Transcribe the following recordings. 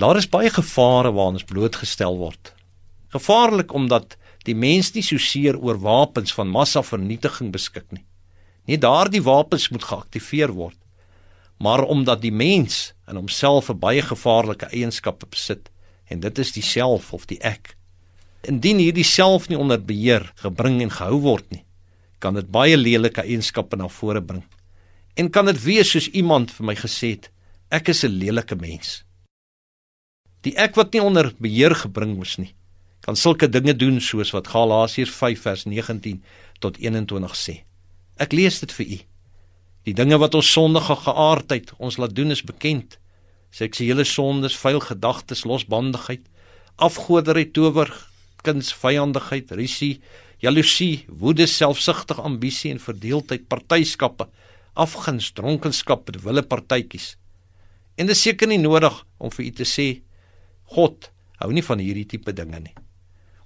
Daar is baie gevare waaraan ons blootgestel word. Gevaarlik omdat die mens nie so seer oor wapens van massavernietiging beskik nie. Nie daardie wapens moet geaktiveer word, maar omdat die mens in homself 'n baie gevaarlike eienskappe besit en dit is die self of die ek. Indien hierdie self nie onder beheer gebring en gehou word nie, kan dit baie lelike eienskappe na vore bring. En kan dit wees soos iemand vir my gesê het, ek is 'n lelike mens. Die ek wat nie onder beheer gebring moes nie, kan sulke dinge doen soos wat Galasiërs 5 vers 19 tot 21 sê. Ek lees dit vir u. Die dinge wat ons sondige geaardheid ons laat doen is bekend. Seksuele sondes, vuil gedagtes, losbandigheid, afgoderry, tower, kuns, vyandigheid, risie, jaloesie, woede, selfsugtige ambisie en verdeeldheid, partyskappe, afguns, dronkenskap, wille partytjies. En dit is seker nie nodig om vir u te sê God hou nie van hierdie tipe dinge nie.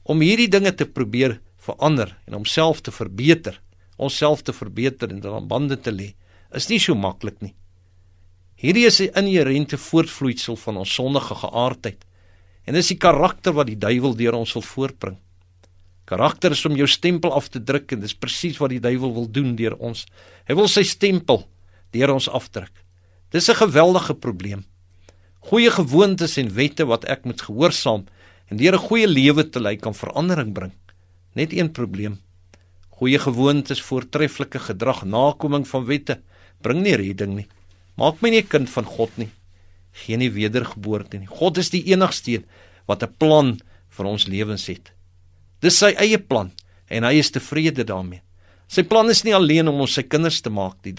Om hierdie dinge te probeer verander en homself te verbeter, onsself te verbeter en dan bande te lê, is nie so maklik nie. Hierdie is 'n inherente voortvloeisel van ons sondige geaardheid en dis die karakter wat die duiwel deur ons wil voortbring. Karakter is om jou stempel af te druk en dis presies wat die duiwel wil doen deur ons. Hy wil sy stempel deur ons afdruk. Dis 'n geweldige probleem goeie gewoontes en wette wat ek moet gehoorsaam en deur 'n goeie lewe te lei kan verandering bring. Net een probleem. Goeie gewoontes, voortreffelike gedrag, nakoming van wette bring nie redding nie. Maak my nie 'n kind van God nie. Geen nie wedergeboorte nie. God is die enigste een wat 'n plan vir ons lewens het. Dis sy eie plan en hy is tevrede daarmee. Sy plan is nie alleen om ons sy kinders te maak nie.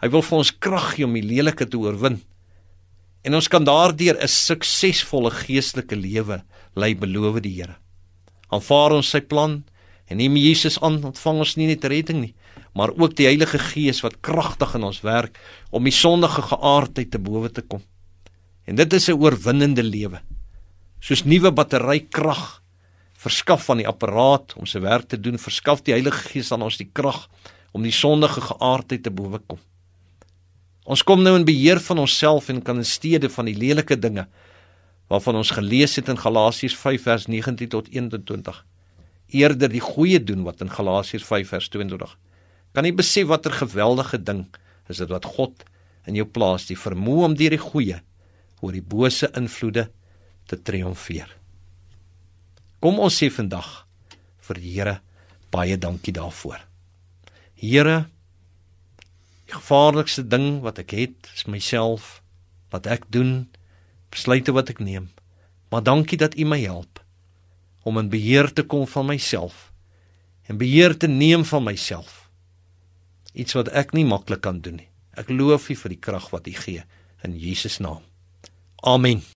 Hy wil vir ons krag gee om die lelike te oorwin En ons kan daardeur 'n suksesvolle geestelike lewe lei beloof die Here. Aanvaar ons sy plan en neem Jesus aan, ontvang ons nie net redding nie, maar ook die Heilige Gees wat kragtig in ons werk om die sondige geaardheid te bowe te kom. En dit is 'n oorwinnende lewe. Soos nuwe battery krag verskaf van die apparaat om sy werk te doen, verskaf die Heilige Gees aan ons die krag om die sondige geaardheid te bowe kom. Ons kom nou in beheer van onsself en kan in steede van die lelike dinge waarvan ons gelees het in Galasiërs 5 vers 19 tot 21 eerder die goeie doen wat in Galasiërs 5 vers 22 kan jy besef watter geweldige ding is dit wat God in jou plaas die vermoë om deur die goeie oor die bose invloede te triomfeer. Kom ons sê vandag vir die Here baie dankie daarvoor. Here Die gevaarlikste ding wat ek het is myself, wat ek doen, besluite wat ek neem. Maar dankie dat U my help om in beheer te kom van myself en beheer te neem van myself. Iets wat ek nie maklik kan doen nie. Ek loof U vir die krag wat U gee in Jesus naam. Amen.